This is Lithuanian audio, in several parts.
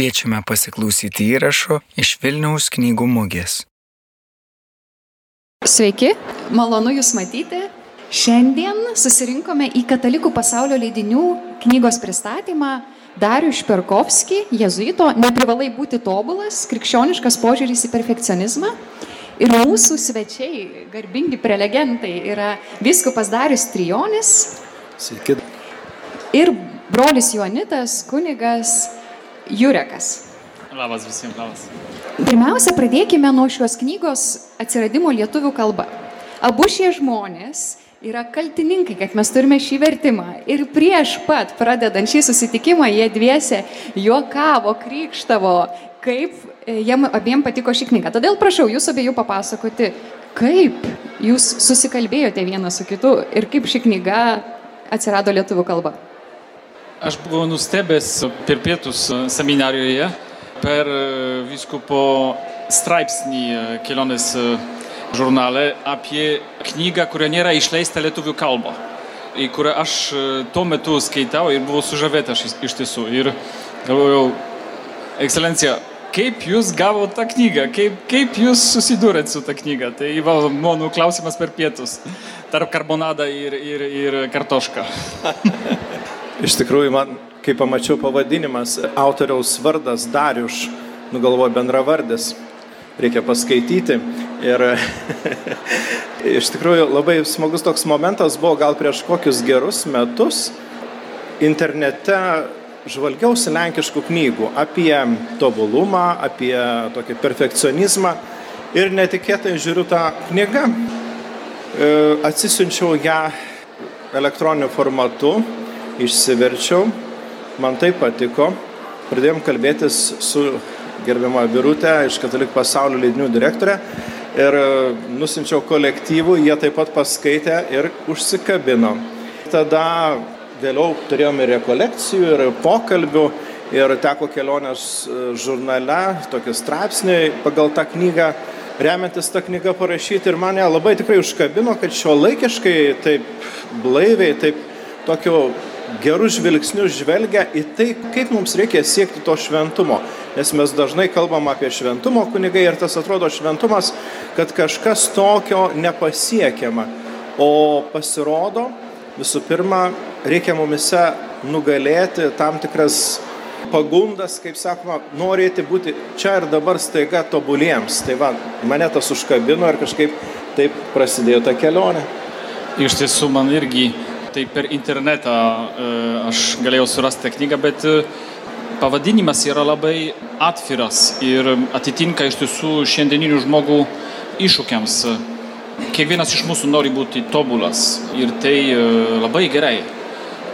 Kviečiame pasiklausyti įrašo iš Vilniaus knygų mugės. Sveiki, malonu Jūs matyti. Šiandien susirinkome į Katalikų pasaulio leidinių knygos pristatymą Darių Šperkovskį, jezuito, neprivalai būti tobulas, krikščioniškas požiūris į perfekcionizmą. Ir mūsų svečiai, garbingi prelegentai, yra viskupas Darius Trijonis. Sveiki. Ir brolis Juanitas, kunigas Jurekas. Labas visiems, labas. Pirmiausia, pradėkime nuo šios knygos atsiradimo lietuvių kalba. Abu šie žmonės yra kaltininkai, kad mes turime šį vertimą. Ir prieš pat pradedant šį susitikimą jie dviese juokavo, krikštavo, kaip e, jiem abiem patiko ši knyga. Todėl prašau jūs abiejų papasakoti, kaip jūs susikalbėjote vienas su kitu ir kaip ši knyga atsirado lietuvių kalba. Aš buvau nustebęs per pietus seminarijoje per vyskupo straipsnį kelionės žurnale apie knygą, kuria nėra išleista lietuvių kalba. Į kurią aš tuo metu skaitau ir buvau sužavėtas iš, tiesų. Ir galvojau, ekscelencija, kaip jūs gavote tą knygą, kaip, kaip jūs susidūrėt su tą knygą. Tai va, mano klausimas per pietus. Tarp karbonada ir, ir, ir kartoška. Iš tikrųjų, man, kai pamačiau pavadinimas, autoriaus vardas Dariuš, nugalvoju bendravardis, reikia paskaityti. Ir iš tikrųjų labai smagus toks momentas buvo gal prieš kokius gerus metus internete žvalgiausi lenkiškų knygų apie tobulumą, apie tokį perfekcionizmą. Ir netikėtai žiūriu tą knygą, e, atsisiunčiau ją elektroniniu formatu, išsiverčiau, man tai patiko, pradėjom kalbėtis su gerbiama Birutė iš Katalikų pasaulio leidinių direktorė. Ir nusinčiau kolektyvų, jie taip pat paskaitė ir užsikabino. Tada vėliau turėjome ir rekolekcijų, ir pokalbių, ir teko kelionės žurnale, tokį straipsnį pagal tą knygą, remiantis tą knygą parašyti. Ir mane labai tikrai užkabino, kad šio laikiškai taip blaiviai, taip tokiu gerų žvilgsnių žvelgia į tai, kaip mums reikia siekti to šventumo. Nes mes dažnai kalbam apie šventumo kunigai ir tas atrodo šventumas, kad kažkas tokio nepasiekiama. O pasirodo, visų pirma, reikia mumise nugalėti tam tikras pagundas, kaip sakoma, norėti būti čia ir dabar staiga tobuliems. Tai va, mane tas užkabino ir kažkaip taip prasidėjo ta kelionė. Iš tiesų man irgi tai per internetą aš galėjau surasti tą knygą, bet pavadinimas yra labai atviras ir atitinka iš tiesų šiandieninių žmogų iššūkiams. Kiekvienas iš mūsų nori būti tobulas ir tai labai gerai.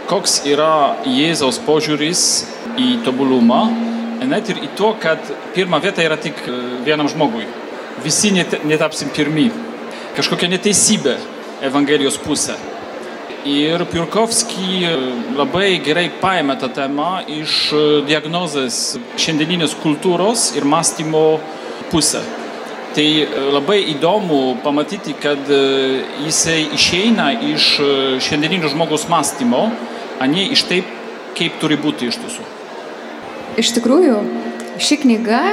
Koks yra Jėzaus požiūris į tobulumą, net ir į to, kad pirma vieta yra tik vienam žmogui. Visi net, netapsim pirmi. Kažkokia neteisybė Evangelijos pusė. Ir Piurkovski labai gerai paėmė tą temą iš diagnozės šiandieninės kultūros ir mąstymo pusę. Tai labai įdomu pamatyti, kad jisai išeina iš šiandieninio žmogaus mąstymo, o ne iš taip, kaip turi būti iš tiesų. Iš tikrųjų, ši knyga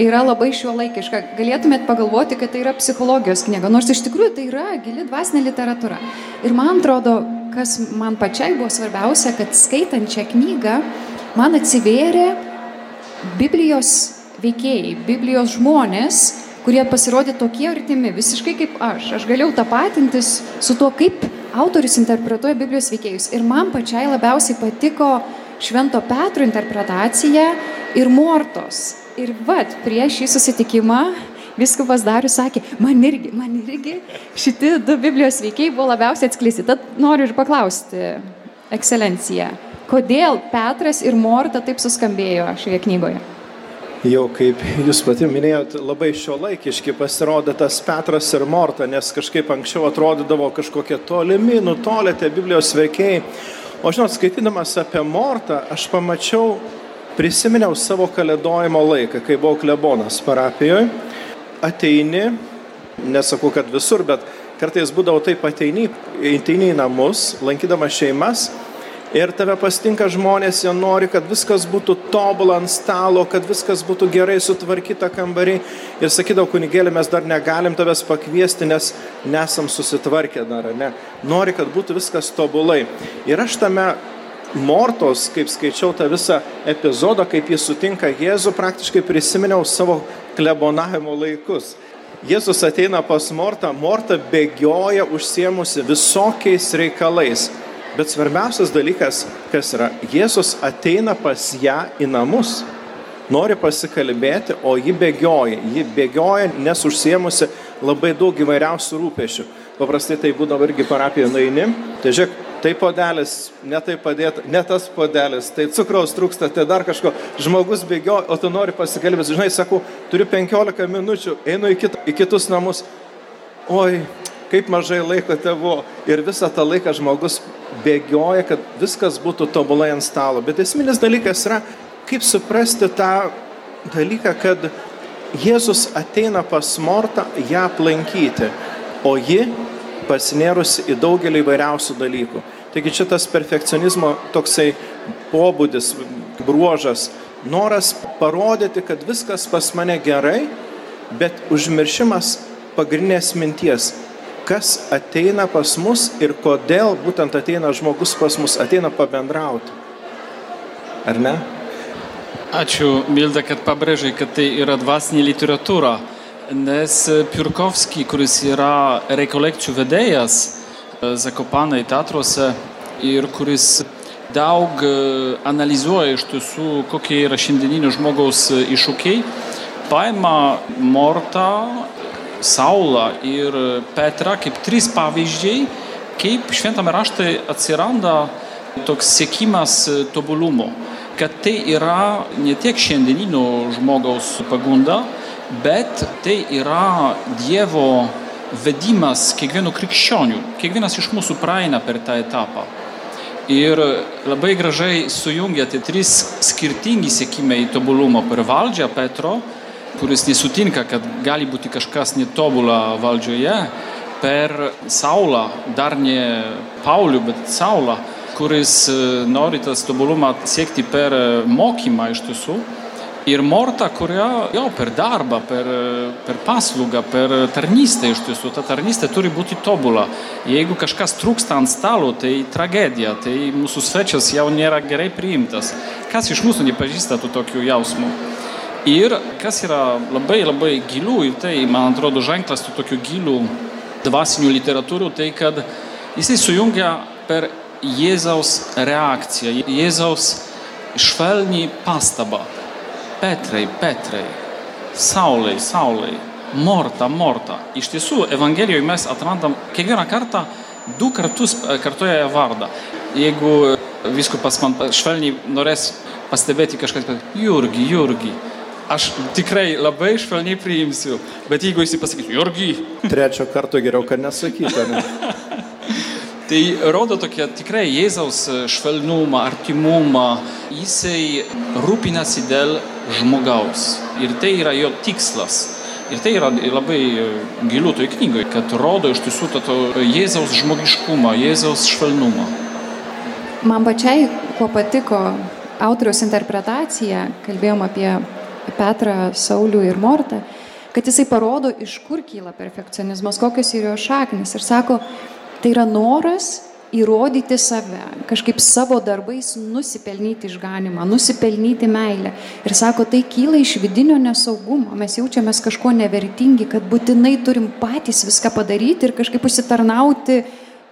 yra labai šiuolaikiška. Galėtumėt pagalvoti, kad tai yra psichologijos knyga, nors iš tikrųjų tai yra gili dvasinė literatūra. Ir man atrodo, kas man pačiai buvo svarbiausia, kad skaitant šią knygą, man atsivėrė Biblijos veikėjai, Biblijos žmonės, kurie pasirodė tokie artimi, visiškai kaip aš. Aš galėjau tapatintis su tuo, kaip autorius interpretuoja Biblijos veikėjus. Ir man pačiai labiausiai patiko Švento Petro interpretacija ir Mortos. Ir vad, prieš šį susitikimą viskupas Darius sakė, man irgi, man irgi šitie du Biblijos veikiai buvo labiausiai atskleisti. Tad noriu ir paklausti, ekscelencija, kodėl Petras ir Morta taip suskambėjo šioje knygoje? Jau kaip jūs pati minėjot, labai šio laikiški pasirodė tas Petras ir Morta, nes kažkaip anksčiau atrodydavo kažkokie tolimi, nutolę tie Biblijos veikiai. O žinot, skaitydamas apie Mortą, aš pamačiau, prisiminiau savo kalėdojimo laiką, kai buvau klebonas parapijoje. Ateini, nesakau, kad visur, bet kartais būdavo taip ateini, ateini į namus, lankydamas šeimas Ir tave pastinka žmonės, jie nori, kad viskas būtų tobulą ant stalo, kad viskas būtų gerai sutvarkyta kambariai. Ir sakydavau, kunigėlė, mes dar negalim tavęs pakviesti, nes nesam susitvarkę dar, ne? Nori, kad būtų viskas tobulai. Ir aš tame Mortos, kaip skaičiau tą visą epizodą, kaip jis sutinka Jėzų, praktiškai prisiminiau savo klebonavimo laikus. Jėzus ateina pas Mortą, Morta bėgioja užsiemusi visokiais reikalais. Bet svarbiausias dalykas, kas yra, Jėzus ateina pas ją į namus, nori pasikalbėti, o ji bėgioja. Ji bėgioja, nes užsiemusi labai daug įvairiausių rūpešių. Paprastai tai būdavo irgi parapijoje nueini. Tai žiūrėk, tai podelis, ne tai padėta, ne tas podelis, tai cukraus trūksta, tai dar kažko. Žmogus bėgioja, o tu nori pasikalbėti. Žinai, sakau, turiu 15 minučių, einu į, kit, į kitus namus. Oi, kaip mažai laiko tavo. Ir visą tą laiką žmogus bėgioja, kad viskas būtų tobulai ant stalo. Bet esminis dalykas yra, kaip suprasti tą dalyką, kad Jėzus ateina pas Mortą ją aplankyti, o ji pasinėrusi į daugelį įvairiausių dalykų. Taigi čia tas perfekcionizmo toksai pobūdis, bruožas, noras parodyti, kad viskas pas mane gerai, bet užmiršimas pagrindinės minties, kas ateina pas mus ir kodėl būtent ateina žmogus pas mus, ateina pabendrauti. Ar ne? Ačiū, Milda, kad pabrėžai, kad tai yra dvasinė literatūra, nes Piurkovski, kuris yra rekolekcijų vedėjas Zakopanai teatruose ir kuris daug analizuoja iš tiesų, kokie yra šiandieninio žmogaus iššūkiai, paima Mortą, Saulą ir Petrą kaip trys pavyzdžiai, kaip šventame raštai atsiranda toks siekimas tobulumo. Kad tai yra ne tiek šiandieninio žmogaus pagunda, bet tai yra Dievo vedimas kiekvieno krikščionių. Kiekvienas iš mūsų praeina per tą etapą. Ir labai gražiai sujungia tie trys skirtingi siekimai tobulumo per valdžią Petro, kuris nesutinka, kad gali būti kažkas netobula valdžioje, per Saulą, dar ne Paulių, bet Saulą, kuris nori tas tobulumą siekti per mokymą iš tiesų. Ir Morta, kuria jau per darbą, per, per paslaugą, per tarnystę iš tiesų, ta tarnystė turi būti tobula. Jeigu kažkas trūksta ant stalo, tai tragedija, tai mūsų svečias jau nėra gerai priimtas. Kas iš mūsų nepažįsta tų tokių jausmų? Ir kas yra labai labai gilių, ir tai, man atrodo, ženklas tų tokių gilių dvasinių literatūrų, tai kad jisai sujungia per Jėzaus reakciją, Jėzaus švelnį pastabą. Petrai, Petrai, Saulai, Saulai, Morta, Morta. Iš tiesų, Evangelijoje mes atrandam kiekvieną kartą du kartus kartoja vardą. Jeigu viskupas man švelniai norės pastebėti kažkas, kad Jurgi, Jurgi, aš tikrai labai švelniai priimsiu, bet jeigu jis pasakys, Jurgi. Trečio karto geriau, kad nesakytų. Ne? Tai rodo tokia tikrai Jėzaus švelnumą, artimumą. Jisai rūpinasi dėl žmogaus. Ir tai yra jo tikslas. Ir tai yra labai gilu toj knygoje, kad rodo iš tiesų to Jėzaus žmogiškumą, Jėzaus švelnumą. Man pačiai, kuo patiko autoriaus interpretacija, kalbėjom apie Petrą, Saulių ir Mortą, kad jisai parodo, iš kur kyla perfekcionizmas, kokios yra jo šaknis. Ir sako, Tai yra noras įrodyti save, kažkaip savo darbais nusipelnyti išganimą, nusipelnyti meilę. Ir sako, tai kyla iš vidinio nesaugumo, mes jaučiamės kažko nevertingi, kad būtinai turim patys viską padaryti ir kažkaip užsitarnauti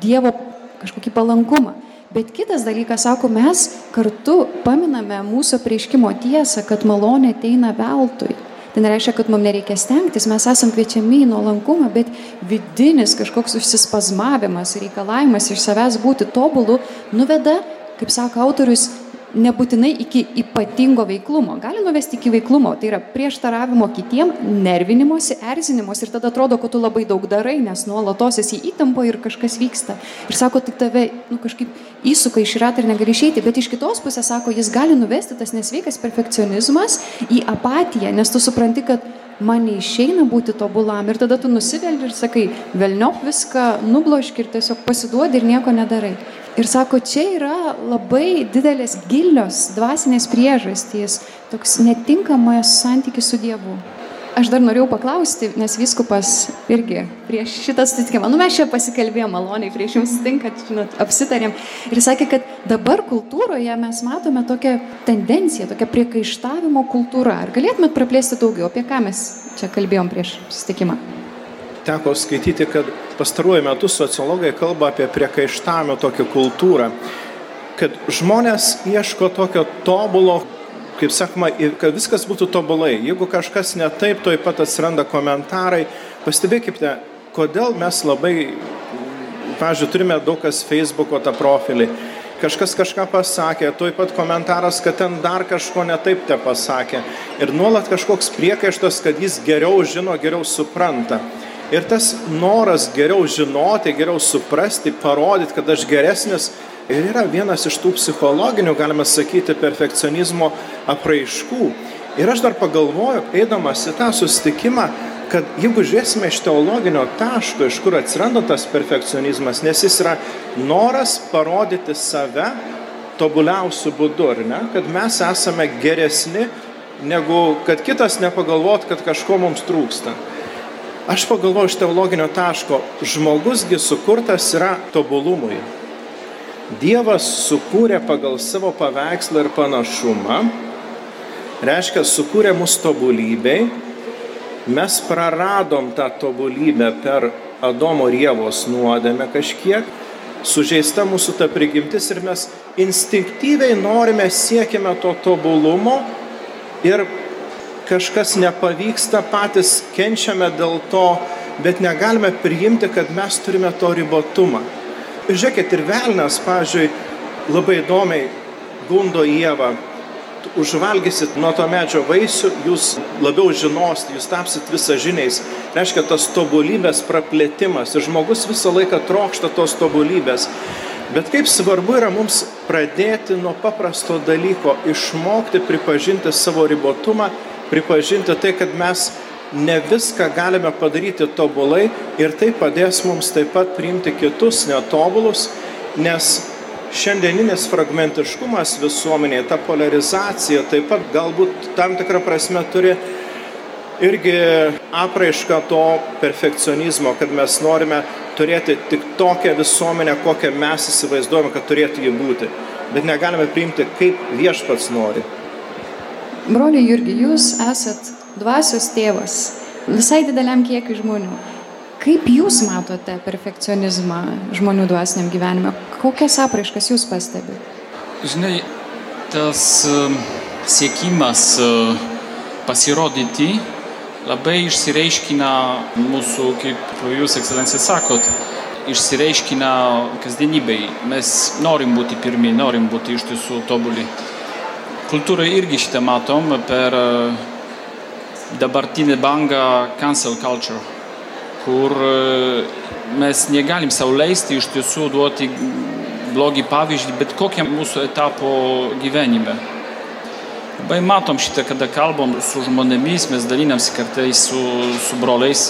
Dievo kažkokį palankumą. Bet kitas dalykas, sako, mes kartu paminame mūsų prieškimo tiesą, kad malonė ateina veltui. Tai nereiškia, kad mums nereikia stengtis, mes esam kviečiami į nuolankumą, bet vidinis kažkoks užsispazmavimas, reikalavimas iš savęs būti tobulu nuveda, kaip sako autorius, nebūtinai iki ypatingo veiklumo. Gali nuvesti iki veiklumo, tai yra prieštaravimo kitiem, nervinimosi, erzinimosi ir tada atrodo, kad tu labai daug darai, nes nuolatos esi įtampo ir kažkas vyksta. Ir sako, tik tave nu, kažkaip įsuka iš ratą ir negali išeiti, bet iš kitos pusės sako, jis gali nuvesti tas nesveikas perfekcionizmas į apatiją, nes tu supranti, kad man neišeina būti tobulam ir tada tu nusiveli ir sakai, velniop viską, nubloški ir tiesiog pasiduodi ir nieko nedarai. Ir sako, čia yra labai didelės gilios dvasinės priežastys, toks netinkamas santykis su Dievu. Aš dar norėjau paklausti, nes viskupas irgi prieš šitą susitikimą, nu mes čia pasikalbėjome maloniai, prieš jums stinkat, žinot, apsitarėm. Ir sakė, kad dabar kultūroje mes matome tokią tendenciją, tokią priekaištavimo kultūrą. Ar galėtumėt praplėsti daugiau, apie ką mes čia kalbėjom prieš susitikimą? Teko skaityti, kad pastaruoju metu sociologai kalba apie priekaištavimo tokią kultūrą, kad žmonės ieško tokio tobulo kaip sakoma, kad viskas būtų tobulai. Jeigu kažkas ne taip, toj pat atsiranda komentarai. Pastebėkite, kodėl mes labai, pavyzdžiui, turime daug kas Facebook'o tą profilį. Kažkas kažką pasakė, toj pat komentaras, kad ten dar kažko netaip te pasakė. Ir nuolat kažkoks priekaištas, kad jis geriau žino, geriau supranta. Ir tas noras geriau žinoti, geriau suprasti, parodyti, kad aš geresnis, ir yra vienas iš tų psichologinių, galima sakyti, perfekcionizmo apraiškų. Ir aš dar pagalvoju, eidamas į tą susitikimą, kad jeigu žiūrėsime iš teologinio taško, iš kur atsiranda tas perfekcionizmas, nes jis yra noras parodyti save tobuliausių būdų, ar ne, kad mes esame geresni, negu kad kitas nepagalvot, kad kažko mums trūksta. Aš pagalvoju iš teologinio taško, žmogusgi sukurtas yra tobulumui. Dievas sukūrė pagal savo paveikslą ir panašumą, reiškia, sukūrė mus tobulybei, mes praradom tą tobulybę per Adomo rievos nuodėmę kažkiek, sužeista mūsų ta prigimtis ir mes instinktyviai norime, siekime to tobulumo ir kažkas nepavyksta, patys kenčiame dėl to, bet negalime priimti, kad mes turime to ribotumą. Ir žiūrėkit, ir velnas, pavyzdžiui, labai įdomiai gundo Jėvą. Užvalgysit nuo to medžio vaisių, jūs labiau žinosite, jūs tapsit visažiniais. Reiškia tas tobulybės praplėtimas. Ir žmogus visą laiką trokšta tos tobulybės. Bet kaip svarbu yra mums pradėti nuo paprasto dalyko, išmokti pripažinti savo ribotumą, pripažinti tai, kad mes ne viską galime padaryti tobulai ir tai padės mums taip pat priimti kitus netobulus, nes šiandieninis fragmentiškumas visuomenėje, ta polarizacija taip pat galbūt tam tikrą prasme turi irgi apraišką to perfekcionizmo, kad mes norime turėti tik tokią visuomenę, kokią mes įsivaizduojame, kad turėtų jį būti. Bet negalime priimti, kaip viešpats nori. Broliai Jurgi, jūs esat dvasios tėvas visai dideliam kiekiu žmonių. Kaip jūs matote perfekcionizmą žmonių dvasiniam gyvenime? Kokias apraiškas jūs pastebite? Žinai, tas uh, siekimas uh, pasirodyti labai išsireiškina mūsų, kaip jūs, ekscelencija, sakot, išsireiškina kasdienybei. Mes norim būti pirmi, norim būti iš tiesų tobuli. Kultūroje irgi šitą matom per uh, dabartinė banga cancel culture, kur e, mes negalim sau leisti iš tiesų duoti blogį pavyzdį bet kokiam mūsų etapo gyvenime. Labai matom šitą, kada kalbam su žmonėmis, mes dalinamsi kartais su, su broliais,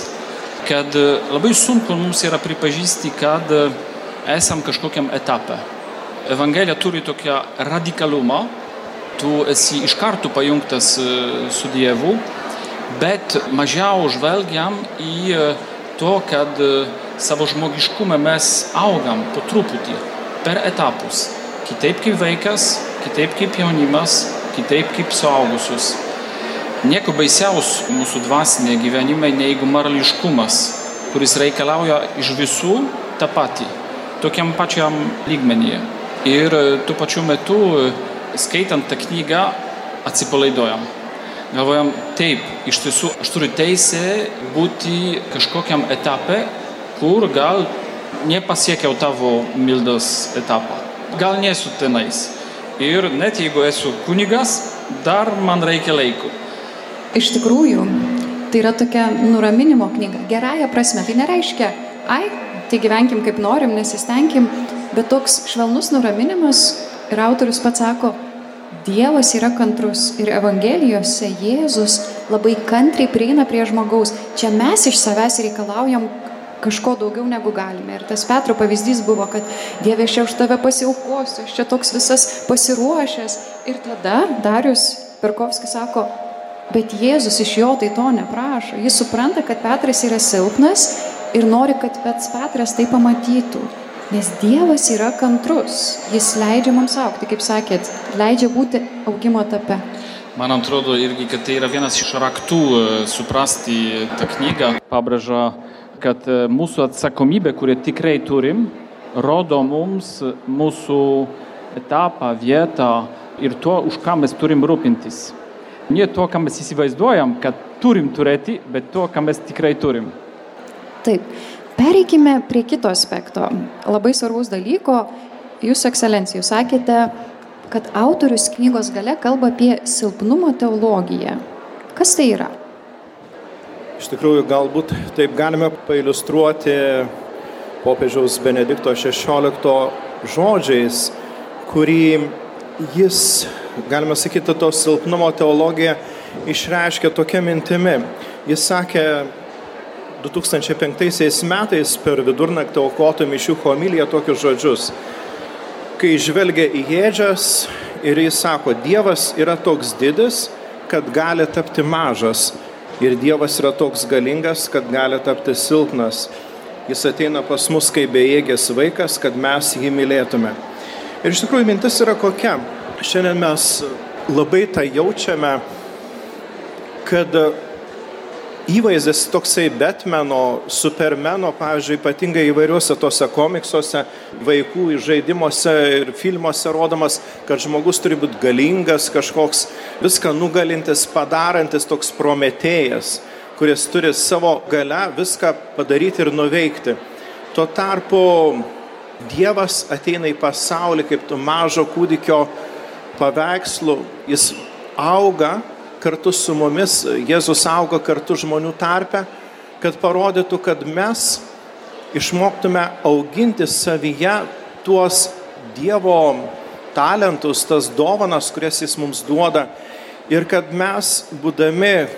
kad e, labai sunku mums yra pripažįsti, kad e, esam kažkokiam etape. Evangelija turi tokią radikalumą, tu esi iš karto pajungtas su Dievu, bet mažiau žvelgiam į e, to, kad e, savo žmogiškumą mes augam po truputį, per etapus. Kitaip kaip vaikas, kitaip kaip jaunimas, kitaip kaip suaugusius. Nieko baisiaus mūsų dvasinė gyvenime neigu morališkumas, kuris reikalauja iš visų tą patį, tokiam pačiam lygmenyje. Ir e, tuo pačiu metu, skaitant tą knygą, atsipalaiduojam galvojam, taip, iš tiesų aš turiu teisę būti kažkokiam etape, kur gal nepasiekiau tavo mildos etapą. Gal nesu tenais. Ir net jeigu esu kunigas, dar man reikia laiko. Iš tikrųjų, tai yra tokia nuraminimo knyga. Gerąją prasme. Tai nereiškia, ai, tai gyvenkim kaip norim, nesistengim, bet toks švelnus nuraminimas ir autorius pats sako, Dievas yra kantrus ir Evangelijose Jėzus labai kantriai prieina prie žmogaus. Čia mes iš savęs reikalaujam kažko daugiau negu galime. Ir tas Petro pavyzdys buvo, kad Dieve, aš čia už tave pasiaukosiu, aš čia toks visas pasiruošęs. Ir tada Darius Perkovskis sako, bet Jėzus iš jo tai to neprašo. Jis supranta, kad Petras yra silpnas ir nori, kad pats Petras tai pamatytų. Nes Dievas yra kantrus, Jis leidžia mums aukti, kaip sakėt, leidžia būti augimo etape. Man atrodo irgi, kad tai yra vienas iš raktų e, suprasti tą knygą. Pabrėža, kad e, mūsų atsakomybė, kurią tikrai turim, rodo mums mūsų etapą, vietą ir to, už ką mes turim rūpintis. Ne to, ką mes įsivaizduojam, kad turim turėti, bet to, ką mes tikrai turim. Taip. Pereikime prie kito aspekto, labai svarbus dalyko. Jūsų ekscelencija, jūs sakėte, kad autorius knygos gale kalba apie silpnumo teologiją. Kas tai yra? Iš tikrųjų, galbūt taip galime pailustruoti popiežiaus Benedikto XVI žodžiais, kurį jis, galime sakyti, to silpnumo teologiją išreiškė tokia mintimi. Jis sakė, 2005 metais per vidurnaktį aukotų mišių homiliją tokius žodžius. Kai žvelgia į jėdžias ir jis sako, Dievas yra toks didis, kad gali tapti mažas. Ir Dievas yra toks galingas, kad gali tapti silpnas. Jis ateina pas mus kaip bejėgės vaikas, kad mes jį mylėtume. Ir iš tikrųjų mintis yra kokia. Šiandien mes labai tą jaučiame, kad įvaizdis toksai Batmano, Supermano, pavyzdžiui, ypatingai įvairiuose tose komiksuose, vaikų žaidimuose ir filmuose rodomas, kad žmogus turi būti galingas, kažkoks viską nugalintis, padarantis toks prometėjas, kuris turi savo gale viską padaryti ir nuveikti. Tuo tarpu Dievas ateina į pasaulį kaip mažo kūdikio paveikslų, jis auga kartu su mumis, Jėzus auga kartu žmonių tarpe, kad parodytų, kad mes išmoktume auginti savyje tuos Dievo talentus, tas dovanas, kurias Jis mums duoda. Ir kad mes, būdami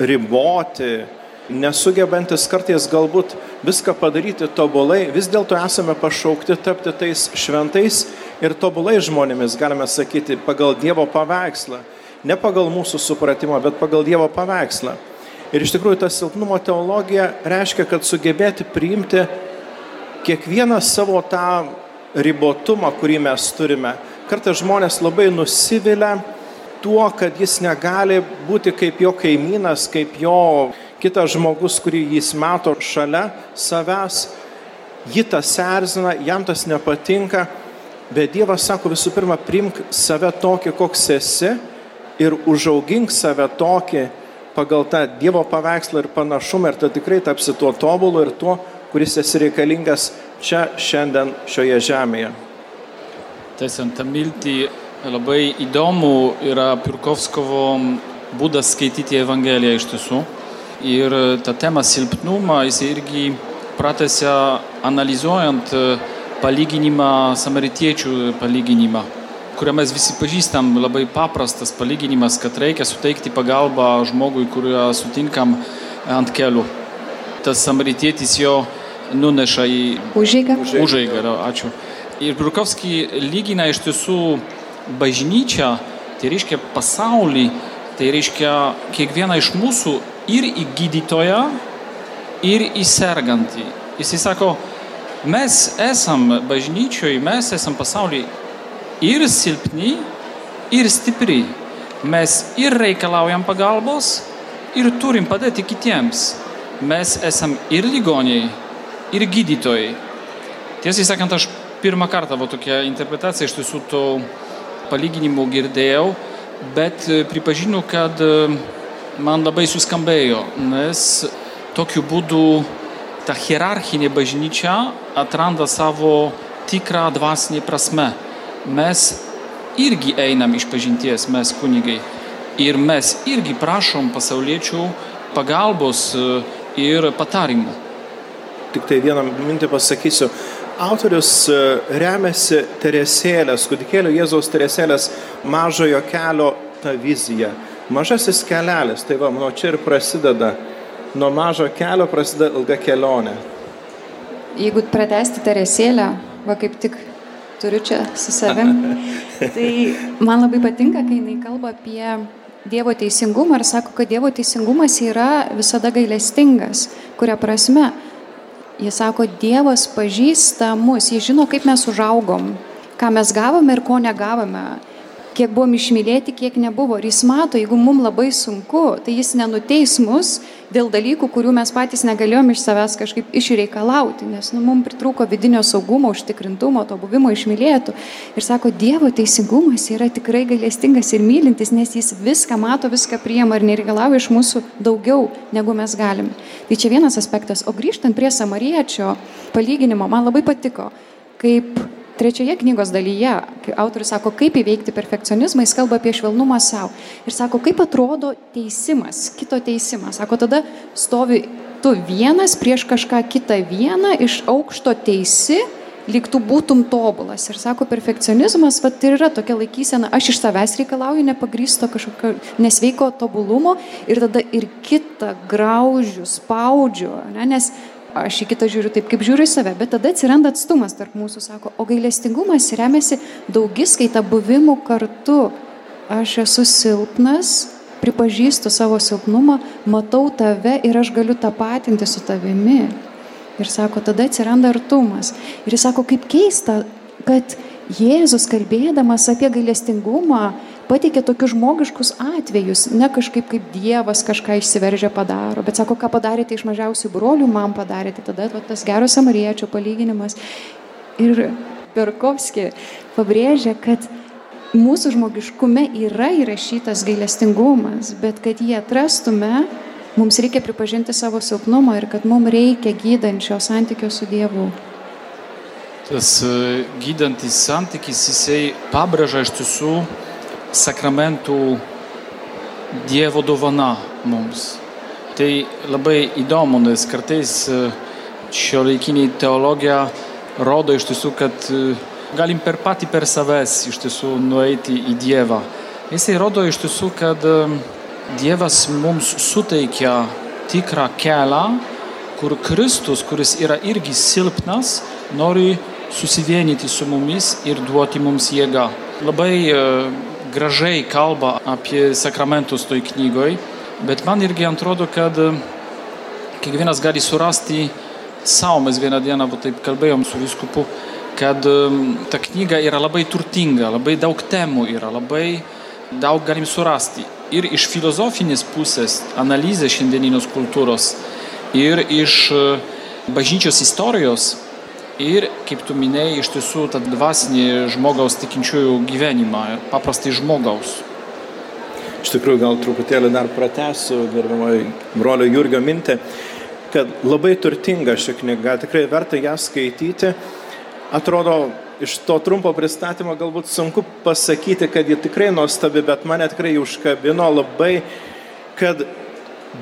riboti, nesugebantis kartais galbūt viską padaryti tobulai, vis dėlto esame pašaukti tapti tais šventais ir tobulai žmonėmis, galime sakyti, pagal Dievo paveikslą ne pagal mūsų supratimą, bet pagal Dievo paveikslą. Ir iš tikrųjų ta silpnumo teologija reiškia, kad sugebėti priimti kiekvieną savo tą ribotumą, kurį mes turime. Kartais žmonės labai nusivilia tuo, kad jis negali būti kaip jo kaimynas, kaip jo kitas žmogus, kurį jis mato šalia savęs. Ji tas erzina, jam tas nepatinka, bet Dievas sako visų pirma, primk save tokį, koks esi ir užaugink save tokį pagal tą Dievo paveikslą ir panašumą ir tu tikrai tapsi tuo tobulu ir tuo, kuris esi reikalingas čia šiandien šioje žemėje. Tęsiant tą miltį, labai įdomu yra Pirkovskovo būdas skaityti Evangeliją iš tiesų. Ir tą temą silpnumą jis irgi pratęsia analizuojant palyginimą, samaritiečių palyginimą kurią mes visi pažįstam, labai paprastas palyginimas, kad reikia suteikti pagalbą žmogui, kuriuo sutinkam ant kelių. Tas samaritietis jo nuneša į užeigą. Užeigą, ačiū. Ir Brukovski lygina iš tiesų bažnyčią, tai reiškia pasaulį, tai reiškia kiekvieną iš mūsų ir į gydytoją, ir į sergantį. Jisai sako, mes esam bažnyčioje, mes esam pasaulyje ir silpni, ir stipri. Mes ir reikalaujam pagalbos, ir turim padėti kitiems. Mes esam ir ligoniai, ir gydytojai. Tiesą sakant, aš pirmą kartą va tokią interpretaciją iš tiesų to palyginimo girdėjau, bet pripažinu, kad man labai suskambėjo, nes tokiu būdu ta hierarchinė bažnyčia atranda savo tikrą dvasinį prasme mes irgi einam iš pažinties, mes kunigai. Ir mes irgi prašom pasauliečių pagalbos e, ir patarimų. Tik tai vieną mintį pasakysiu. Autorius e, remiasi Teresėlės, kudikėlio Jėzaus Teresėlės mažojo kelio tą viziją. Mažasis kelelis, tai va, nuo čia ir prasideda nuo mažo kelio prasideda ilga kelionė. Jeigu pratesti Teresėlę, va kaip tik turiu čia su savim, tai man labai patinka, kai jinai kalba apie Dievo teisingumą ir sako, kad Dievo teisingumas yra visada gailestingas. Kuria prasme? Jis sako, Dievas pažįsta mus, jis žino, kaip mes užaugom, ką mes gavome ir ko negavome kiek buvom išmylėti, kiek nebuvo. Ir jis mato, jeigu mums labai sunku, tai jis nenuteis mus dėl dalykų, kurių mes patys negalėjom iš savęs kažkaip išreikalauti, nes nu, mums pritrūko vidinio saugumo, užtikrintumo, to buvimo išmylėtų. Ir sako, Dievo teisingumas yra tikrai gailestingas ir mylintis, nes jis viską mato, viską priema ir nereikalauja iš mūsų daugiau, negu mes galime. Tai čia vienas aspektas. O grįžtant prie samariečio palyginimo, man labai patiko, kaip Trečioje knygos dalyje, autorius sako, kaip įveikti perfekcionizmą, jis kalba apie švelnumą savo. Ir sako, kaip atrodo teisimas, kito teisimas. Sako, tada stovi tu vienas prieš kažką kitą vieną, iš aukšto teisi, lyg tu būtum tobulas. Ir sako, perfekcionizmas, va, tai yra tokia laikysena, aš iš savęs reikalauju nepagrysto kažkokio nesveiko tobulumo ir tada ir kitą graužiu, spaudžiu, ne, nes aš į kitą žiūriu taip, kaip žiūriu į save, bet tada atsiranda atstumas tarp mūsų, sako, o gailestingumas remiasi daugiskaita buvimu kartu. Aš esu silpnas, pripažįstu savo silpnumą, matau tave ir aš galiu tapatinti su tavimi. Ir sako, tada atsiranda artumas. Ir jis sako, kaip keista, kad Jėzus kalbėdamas apie gailestingumą pateikė tokius žmogiškus atvejus, ne kažkaip kaip Dievas kažką išsiveržia padaro, bet sako, ką padarėte iš mažiausių brolių, man padarėte, tada va, tas geros samariečio palyginimas. Ir Perkovski pabrėžia, kad mūsų žmogiškume yra įrašytas gailestingumas, bet kad jį atrastume, mums reikia pripažinti savo silpnumą ir kad mums reikia gydančio santykio su Dievu. Tas gydantis santykis, jisai pabrėžia iš tiesų sakramentų Dievo dovana mums. Tai labai įdomu, nes kartais šio laikinį teologiją rodo iš tiesų, kad galim per patį per savęs iš tiesų nueiti į Dievą. Jisai rodo iš tiesų, kad Dievas mums suteikia tikrą kelią, kur Kristus, kuris yra irgi silpnas, nori susivienyti su mumis ir duoti mums jėgą. Labai gražiai kalba apie sakramentus toj knygoj, bet man irgi atrodo, kad kiekvienas gali surasti savo, mes vieną dieną, taip kalbėjom su viskupu, kad ta knyga yra labai turtinga, labai daug temų yra, labai daug galim surasti. Ir iš filosofinės pusės, analizės šiandieninės kultūros, ir iš bažnyčios istorijos, ir, kaip tu minėjai, iš tiesų tą dvasinį žmogaus tikinčiųjų gyvenimą, paprastai žmogaus. Iš tikrųjų, gal truputėlį dar pratęsiu, gerbimoji brolio Jurgio mintį, kad labai turtinga ši knyga, tikrai verta ją skaityti. Atrodo, iš to trumpo pristatymo galbūt sunku pasakyti, kad ji tikrai nuostabi, bet mane tikrai užkabino labai, kad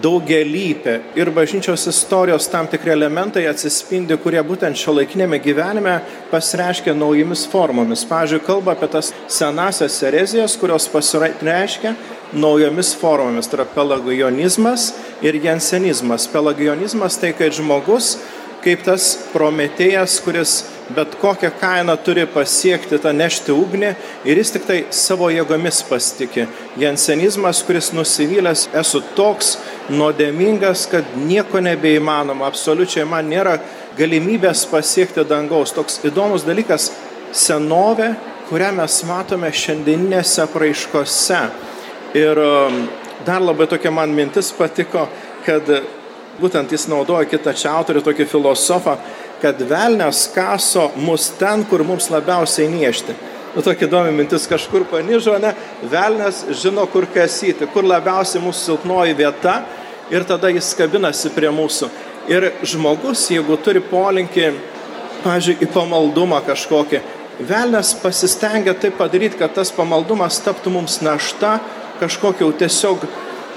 daugelypė ir bažnyčios istorijos tam tikri elementai atsispindi, kurie būtent šio laikinėme gyvenime pasireiškia naujomis formomis. Pavyzdžiui, kalba apie tas senasias erezijas, kurios pasireiškia naujomis formomis. Tai yra pelagionizmas ir jensenizmas. Pelagionizmas tai, kad žmogus kaip tas prometėjas, kuris bet kokią kainą turi pasiekti tą nešti ugnį ir jis tik tai savo jėgomis pasitikė. Jensenizmas, kuris nusivylęs, esu toks nuodėmingas, kad nieko nebeįmanoma, absoliučiai man nėra galimybės pasiekti dangaus. Toks įdomus dalykas - senovė, kurią mes matome šiandieninėse praiškose. Ir um, dar labai tokia man mintis patiko, kad būtent jis naudoja kitą čia autorių, tokį filosofą, kad velnės kaso mus ten, kur mums labiausiai niešti. Nu, tokia įdomi mintis, kažkur panižo, ne, velnės žino, kur kasyti, kur labiausiai mūsų silpnoji vieta ir tada jis kabinasi prie mūsų. Ir žmogus, jeigu turi polinkį, pažiūrėjau, į pamaldumą kažkokį, velnės pasistengia taip padaryti, kad tas pamaldumas taptų mums našta, kažkokio tiesiog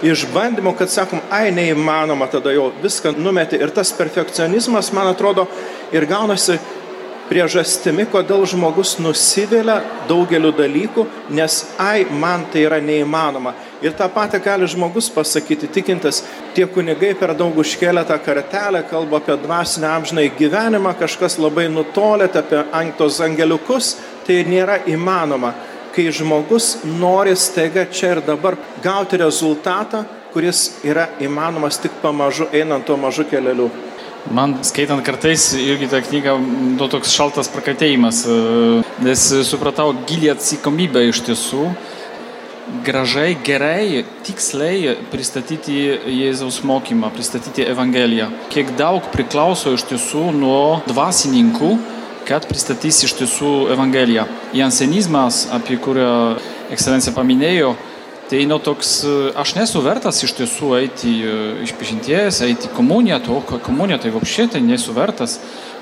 išbandymų, kad sakom, ai neįmanoma, tada jau viską numeti. Ir tas perfekcionizmas, man atrodo, ir gaunasi priežastimi, kodėl žmogus nusivilia daugeliu dalykų, nes ai, man tai yra neįmanoma. Ir tą patį gali žmogus pasakyti, tikintis, tie kunigai per daug užkelia tą kartelę, kalba apie dvasinę amžinai gyvenimą, kažkas labai nutolėt apie tos angeliukus, tai nėra įmanoma. Kai žmogus nori staiga čia ir dabar gauti rezultatą, kuris yra įmanomas tik pamažu einant tuo mažu keliu. Man skaitant kartais irgi tą knygą, nu, toks šaltas prakatėjimas, nes supratau gilį atsakomybę iš tiesų, gražiai, gerai, tiksliai pristatyti Jėzaus mokymą, pristatyti Evangeliją. Kiek daug priklauso iš tiesų nuo dvasininkų, kad pristatys iš tiesų Evangeliją. Jansenizmas, apie kurią ekscelencija paminėjo, Tai nu toks, aš nesu vertas iš tiesų eiti iš pažinties, eiti komuniją, to komunija tai vapšė tai nesu vertas.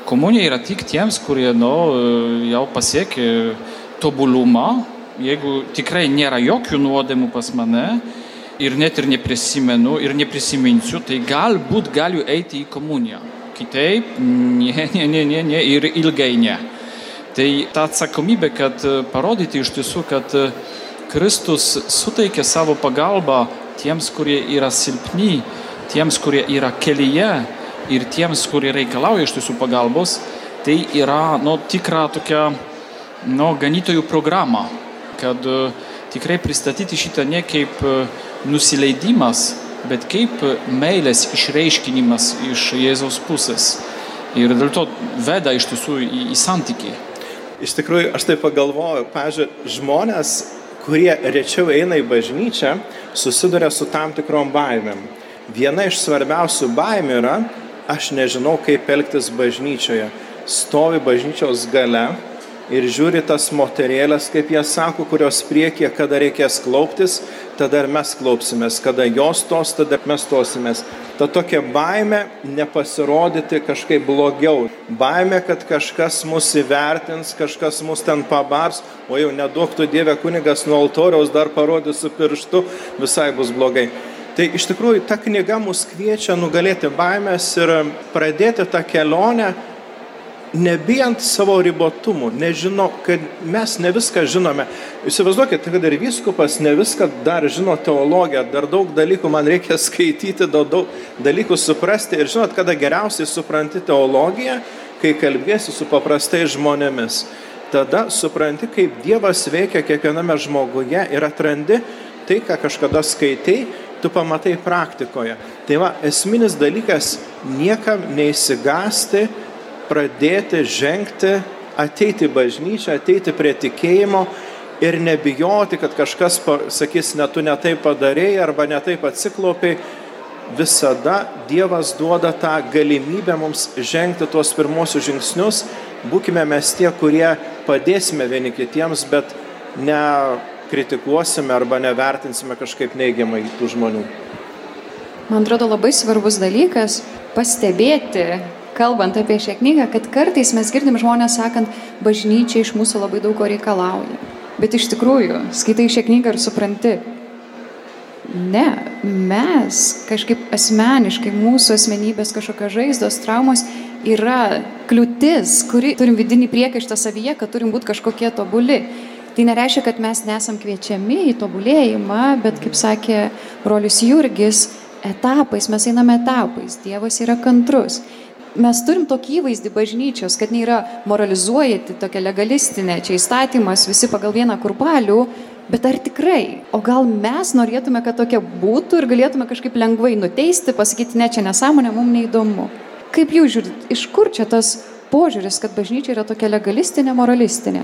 Komunija yra tik tiems, kurie nu, jau pasiekė tobulumą, jeigu tikrai nėra jokių nuodėmų pas mane ir net ir neprisimenu ir neprisiminsiu, tai galbūt galiu eiti į komuniją. Kitaip, ne, ne, ne, ne, ne ir ilgai ne. Tai ta atsakomybė, kad parodyti iš tiesų, kad Kristus suteikia savo pagalbą tiems, kurie yra silpni, tiems, kurie yra kelyje ir tiems, kurie reikalauja iš tiesų pagalbos, tai yra nu, tikra tokia nu, ganytojų programa, kad uh, tikrai pristatyti šitą ne kaip nusileidimas, bet kaip meilės išreiškinimas iš Jėzaus pusės. Ir dėl to veda iš tiesų į, į santykį. Iš tikrųjų, aš tai pagalvoju, pažiūrėjau, žmonės kurie rečiau eina į bažnyčią, susiduria su tam tikrom baimėm. Viena iš svarbiausių baimių yra, aš nežinau, kaip elgtis bažnyčioje. Stovi bažnyčios gale ir žiūri tas moterėlės, kaip jie sako, kurios priekyje, kada reikės klauptis, tada ir mes klaupsimės, kada jos tos, tada mes tosimės. Ta tokia baime nepasirodyti kažkaip blogiau. Baime, kad kažkas mus įvertins, kažkas mus ten pabars, o jau neduoktų Dieve kunigas nuo altoriaus dar parodys su pirštu, visai bus blogai. Tai iš tikrųjų ta knyga mus kviečia nugalėti baimės ir pradėti tą kelionę nebijant savo ribotumų, nežino, kad mes ne viską žinome. Įsivaizduokite, kad ir vyskupas ne viską dar žino teologiją, dar daug dalykų man reikia skaityti, daug, daug dalykų suprasti ir žinot, kada geriausiai supranti teologiją, kai kalbėsi su paprastais žmonėmis. Tada supranti, kaip Dievas veikia kiekviename žmoguje ir atrandi tai, ką kažkada skaitei, tu pamatai praktikoje. Tai va, esminis dalykas - niekam neįsigasti, pradėti žengti, ateiti bažnyčią, ateiti prie tikėjimo ir nebijoti, kad kažkas sakys, ne tu netai padarėjai arba netaip atsiklopiai. Visada Dievas duoda tą galimybę mums žengti tuos pirmosius žingsnius. Būkime mes tie, kurie padėsime vieni kitiems, bet ne kritikuosime arba nevertinsime kažkaip neigiamai tų žmonių. Man atrodo labai svarbus dalykas pastebėti, kalbant apie šią knygą, kad kartais mes girdim žmonės sakant, bažnyčia iš mūsų labai daug ko reikalauja. Bet iš tikrųjų, skaitai šią knygą ir supranti, ne, mes kažkaip asmeniškai, mūsų asmenybės kažkokios žaizdos, traumos yra kliūtis, kuri turim vidinį priekaištą savyje, kad turim būti kažkokie tobuli. Tai nereiškia, kad mes nesam kviečiami į tobulėjimą, bet kaip sakė Rolius Jurgis, etapais, mes einame etapais, Dievas yra kantrus mes turim tokį įvaizdį bažnyčios, kad nėra moralizuojati, tokia legalistinė, čia įstatymas, visi pagal vieną kurpalių, bet ar tikrai? O gal mes norėtume, kad tokia būtų ir galėtume kažkaip lengvai nuteisti, pasakyti, ne, čia nesąmonė, mums neįdomu. Kaip jūs žiūrit, iš kur čia tas požiūris, kad bažnyčia yra tokia legalistinė, moralistinė?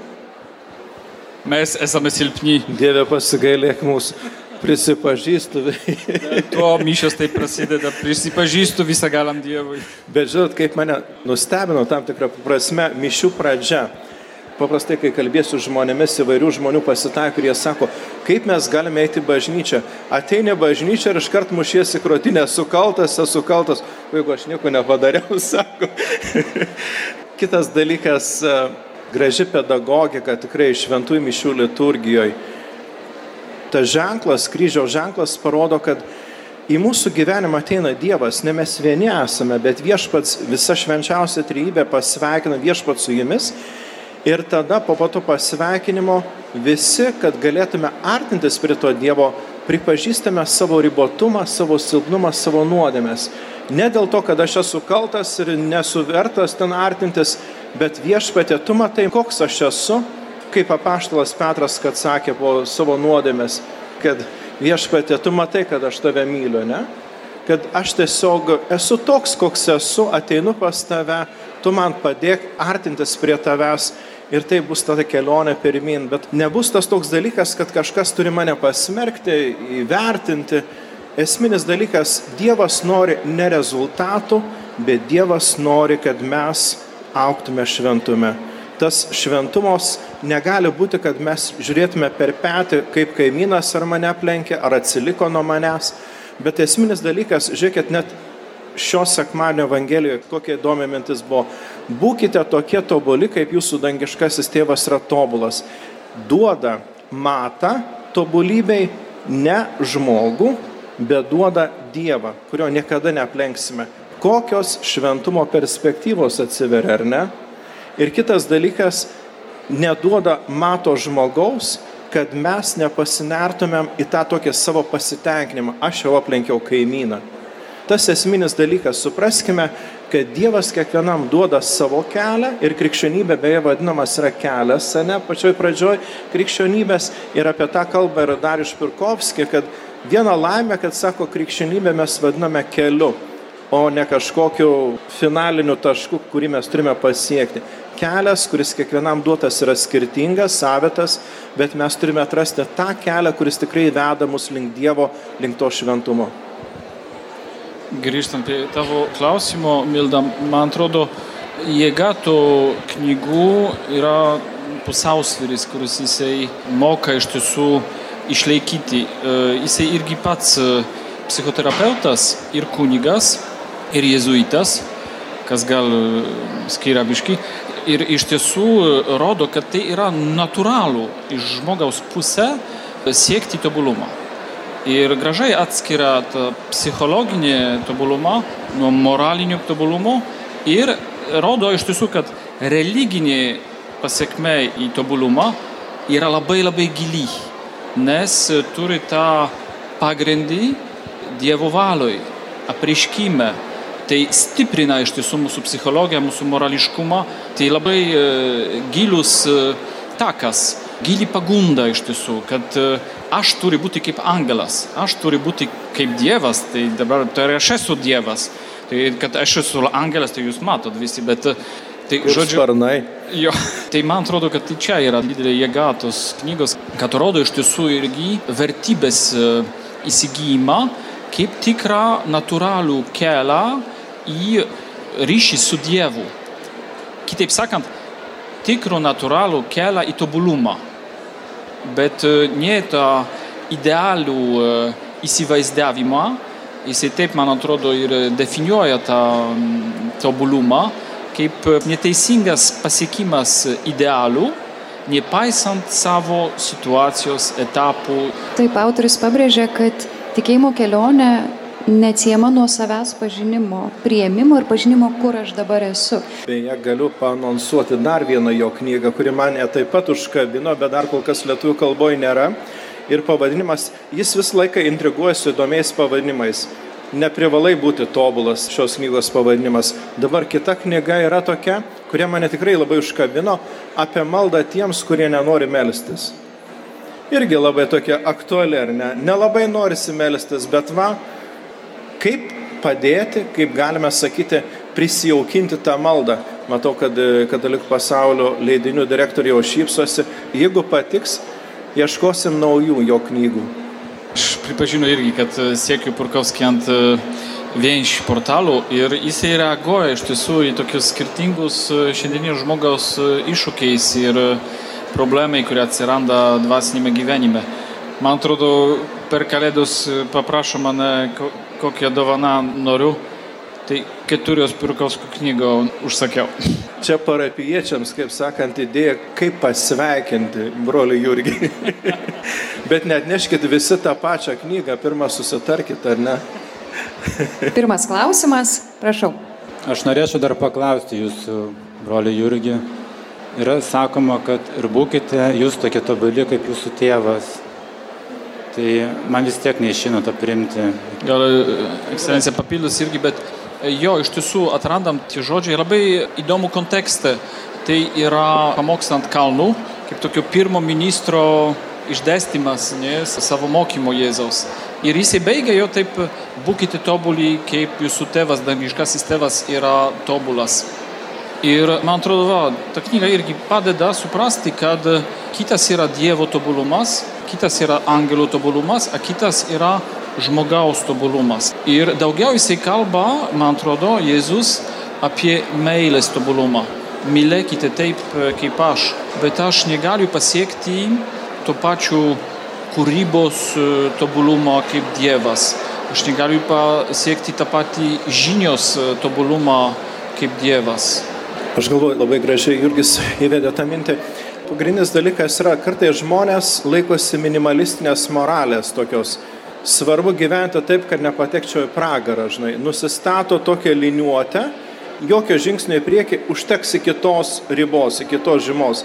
Mes esame silpni. Dieve pasigailėk mūsų. Prisipažįstu. Tuo mišios taip prasideda, prisipažįstu visą galam Dievui. Bet žinot, kaip mane nustebino tam tikrą prasme mišių pradžia. Paprastai, kai kalbėsiu žmonėmis, įvairių žmonių pasitaiko, kurie sako, kaip mes galime eiti bažnyčią. Ateini bažnyčią ir iškart mušiesi krotinę, sukaltas, esu kaltas, jeigu aš nieko nepadariau, sako. Kitas dalykas, graži pedagogika tikrai šventųjų mišių liturgijoje tas ženklas, kryžiaus ženklas parodo, kad į mūsų gyvenimą ateina Dievas, ne mes vieni esame, bet viešpats visa švenčiausia trybė pasveikina viešpats su jumis. Ir tada po pato pasveikinimo visi, kad galėtume artintis prie to Dievo, pripažįstame savo ribotumą, savo silpnumą, savo nuodėmės. Ne dėl to, kad aš esu kaltas ir nesu vertas ten artintis, bet viešpatė, tu matai, koks aš esu, kaip apaštalas Petras, kad sakė po savo nuodėmės, kad viešpatė, tu matai, kad aš tave myliu, ne? Kad aš tiesiog esu toks, koks esu, ateinu pas tave, tu man padėk artintis prie tavęs ir tai bus tada kelionė pirmin, bet nebus tas toks dalykas, kad kažkas turi mane pasmerkti, įvertinti. Esminis dalykas, Dievas nori ne rezultatų, bet Dievas nori, kad mes auktume šventume. Tas šventumos negali būti, kad mes žiūrėtume per petį, kaip kaimynas ar mane aplenkė, ar atsiliko nuo manęs. Bet esminis dalykas, žiūrėkit, net šios sekmadienio Evangelijoje kokia įdomi mintis buvo. Būkite tokie tobuli, kaip jūsų dangiškasis tėvas yra tobulas. Duoda matą tobulybei ne žmogų, bet duoda Dievą, kurio niekada neaplenksime. Kokios šventumo perspektyvos atsiveria, ar ne? Ir kitas dalykas, neduoda mato žmogaus, kad mes nepasinertumėm į tą tokį savo pasitenkinimą. Aš jau aplenkiau kaimyną. Tas esminis dalykas, supraskime, kad Dievas kiekvienam duoda savo kelią ir krikščionybė beje vadinamas yra kelias, ne, pačioj pradžioj krikščionybės ir apie tą kalbą yra Darius Pirkovski, kad viena laimė, kad sako, krikščionybę mes vadiname keliu, o ne kažkokiu finaliniu tašku, kurį mes turime pasiekti kelias, kuris kiekvienam duotas yra skirtingas, savitas, bet mes turime atrasti tą kelią, kuris tikrai veda mus link Dievo, link to šventumo. Grįžtant prie tavo klausimo, Milda, man atrodo, jėga to knygų yra pusiausvyris, kuris jisai moka iš tiesų išlaikyti. Jisai irgi pats psichoterapeutas ir kunigas, ir jezuitas, kas gal skiria biški, ir iš tiesų e, rodo, kad tai yra natūralu iš žmogaus pusę siekti tobulumo. Ir gražiai atskiria tą psichologinį tobulumą nuo moralinio tobulumo ir rodo iš tiesų, kad religinė pasiekme į tobulumą yra labai labai gili, nes turi tą pagrindį Dievo valoj, apriškime, tai stiprina iš tiesų mūsų psichologiją, mūsų morališkumą, tai labai e, gilus e, takas, gili pagunda iš tiesų, kad e, aš turiu būti kaip angelas, aš turiu būti kaip Dievas, tai dabar tai aš esu Dievas, tai kad aš esu angelas, tai jūs matot visi, bet tai žodžiu. Sparnai. Jo, tai man atrodo, kad tai čia yra didelė jėga tos knygos, kad rodo iš tiesų irgi vertybės įsigijimą kaip tikrą natūralų kelią į ryšį su Dievu. Kitaip sakant, tikrų natūralų kelią į tobulumą. Bet ne tą idealių įsivaizdavimą, jisai taip, man atrodo, ir definiuoja tą tobulumą kaip neteisingas pasiekimas idealų, nepaisant savo situacijos etapų. Taip, autoris pabrėžia, kad tikėjimo kelionė neatsiema nuo savęs pažinimo, prieimimo ir pažinimo, kur aš dabar esu. Beje, galiu panonsuoti dar vieną jo knygą, kuri mane taip pat užkabino, bet dar kol kas lietuvių kalboje nėra. Ir pavadinimas, jis visą laiką intriguoja su įdomiais pavadinimais. Neprivalai būti tobulas šios knygos pavadinimas. Dabar kita knyga yra tokia, kurie mane tikrai labai užkabino, apie maldą tiems, kurie nenori melstis. Irgi labai tokia aktuali, ar ne? Nelabai norisi melstis, bet va, Kaip padėti, kaip galime sakyti, prisijaukinti tą maldą. Matau, kad e, katalikų pasaulio leidinių direktoriai jau šypsosi. Jeigu patiks, ieškosim naujų jo knygų. Aš pripažinu irgi, kad e, siekiu Purkovskį ant e, vienš portalų ir jisai reaguoja iš tiesų į tokius skirtingus šiandienio žmogaus iššūkiais ir problemai, kurie atsiranda dvasinėme gyvenime. Man atrodo, per kalėdus paprašo mane kokią dovaną noriu, Tai keturios Pirkovskio knygą užsakiau. Čia parapiečiams, kaip sakant, idėja, kaip pasveikinti brolių Jurgį. Bet net neškit visi tą pačią knygą, pirmą susitarkit, ar ne? Pirmas klausimas, prašau. Aš norėčiau dar paklausti jūsų, broli Jurgi. Yra sakoma, kad ir būkite jūs tokie tobuli kaip jūsų tėvas. Tai man vis tiek neišino to primti. Gal e, ekscelencija papildys irgi, bet e, jo, iš tiesų atrandam tie žodžiai labai įdomų kontekstą. Tai yra pamokslas ant kalnų, kaip tokio pirmo ministro išdėstymas ne, savo mokymo Jėzaus. Ir jisai baigia jo taip, būkite tobuli, kaip jūsų tėvas, dangiškasis tėvas yra tobulas. Ir man atrodo, va, ta knyga irgi padeda suprasti, kad kitas yra Dievo tobulumas, kitas yra angelų tobulumas, o kitas yra žmogaus tobulumas. Ir daugiau jisai kalba, man atrodo, Jėzus apie meilės tobulumą. Mylėkite taip kaip aš, bet aš negaliu pasiekti to pačiu kūrybos tobulumo kaip Dievas. Aš negaliu pasiekti tą patį žinios tobulumą kaip Dievas. Aš galvoju, labai gražiai Jurgis įvedė tą mintį. Pagrindinis dalykas yra, kartais žmonės laikosi minimalistinės moralės tokios. Svarbu gyventi taip, kad nepatekčiau į pragarą, žinai. Nusistato tokią liniuotę, jokio žingsnio į priekį, užteks iki tos ribos, iki tos žymos.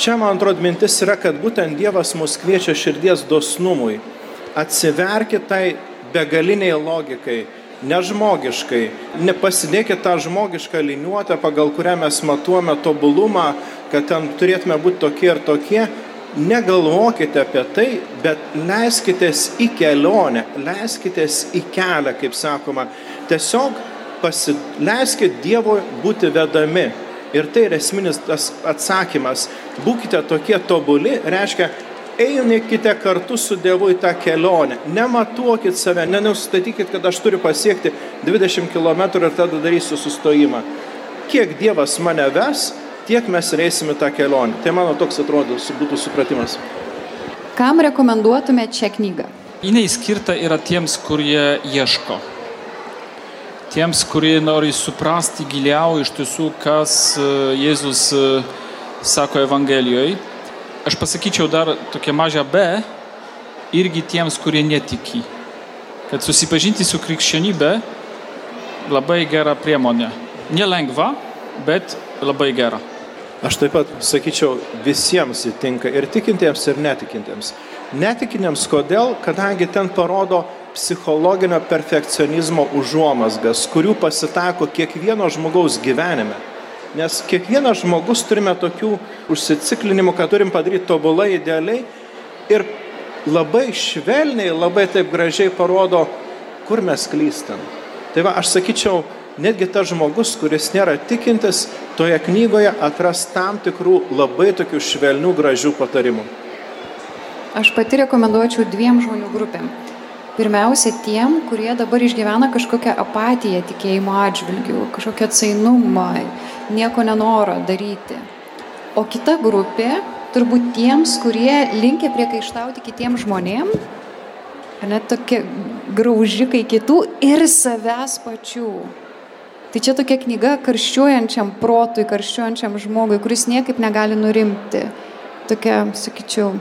Čia, man atrodo, mintis yra, kad būtent Dievas mus kviečia širdies dosnumui. Atsiverkit tai begaliniai logikai, nežmogiškai. Nepasidėkit tą žmogišką liniuotę, pagal kurią mes matuojame tobulumą, kad ten turėtume būti tokie ir tokie. Negalvokite apie tai, bet leiskitės į kelionę, leiskitės į kelią, kaip sakoma. Tiesiog pasileiskit Dievo būti vedami. Ir tai yra esminis tas atsakymas. Būkite tokie tobuli, reiškia, einekite kartu su Dievu į tą kelionę. Nematuokit save, nenustatykit, kad aš turiu pasiekti 20 km ir tada darysiu sustojimą. Kiek Dievas mane ves, tiek mes reisime tą kelionę. Tai mano toks atrodo būtų supratimas. Kam rekomenduotumėte šią knygą? Jinai skirta yra tiems, kurie ieško. Tiems, kurie nori suprasti giliau iš tiesų, kas Jėzus sako Evangelijoje aš pasakyčiau dar tokią mažą B irgi tiems, kurie netiki. Kad susipažinti su krikščionybė labai gera priemonė. Nelengva, bet labai gera. Aš taip pat sakyčiau, visiems įtinka ir tikintiems, ir netikintiems. Netikintiems kodėl? Kadangi ten parodo psichologinio perfekcionizmo užuomasgas, kurių pasitaiko kiekvieno žmogaus gyvenime. Nes kiekvienas žmogus turime tokių užsiciklinimų, kad turim padaryti tobulai, idealiai ir labai švelniai, labai taip gražiai parodo, kur mes klystam. Tai va, aš sakyčiau, netgi tas žmogus, kuris nėra tikintis, toje knygoje atras tam tikrų labai tokių švelnių, gražių patarimų. Aš pati rekomenduočiau dviem žmonių grupėm. Pirmiausia, tiem, kurie dabar išgyvena kažkokią apatiją tikėjimo atžvilgių, kažkokią atsainumą, nieko nenoro daryti. O kita grupė, turbūt tiems, kurie linkia priekaištauti kitiems žmonėms, net tokie graužikai kitų ir savęs pačių. Tai čia tokia knyga karščiuojančiam protui, karščiuojančiam žmogui, kuris niekaip negali nurimti. Tokia, sakyčiau,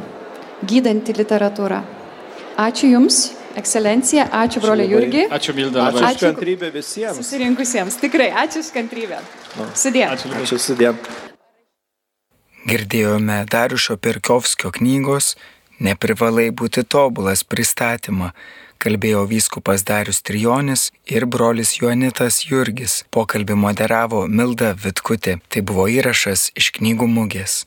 gydanti literatūra. Ačiū Jums, ekscelencija, ačiū brolio Jurgi. Ačiū Milda. Ačiū už kantrybę visiems. Susirinkusiems, tikrai, ačiū už kantrybę. Sudė. Ačiū, Ačiū sudė. Girdėjome Dariušo Pirkiovskio knygos Neprivalai būti tobulas pristatymą. Kalbėjo vyskupas Darius Trijonis ir brolis Juanitas Jurgis. Pokalbį moderavo Milda Vitkutė. Tai buvo įrašas iš knygų mugės.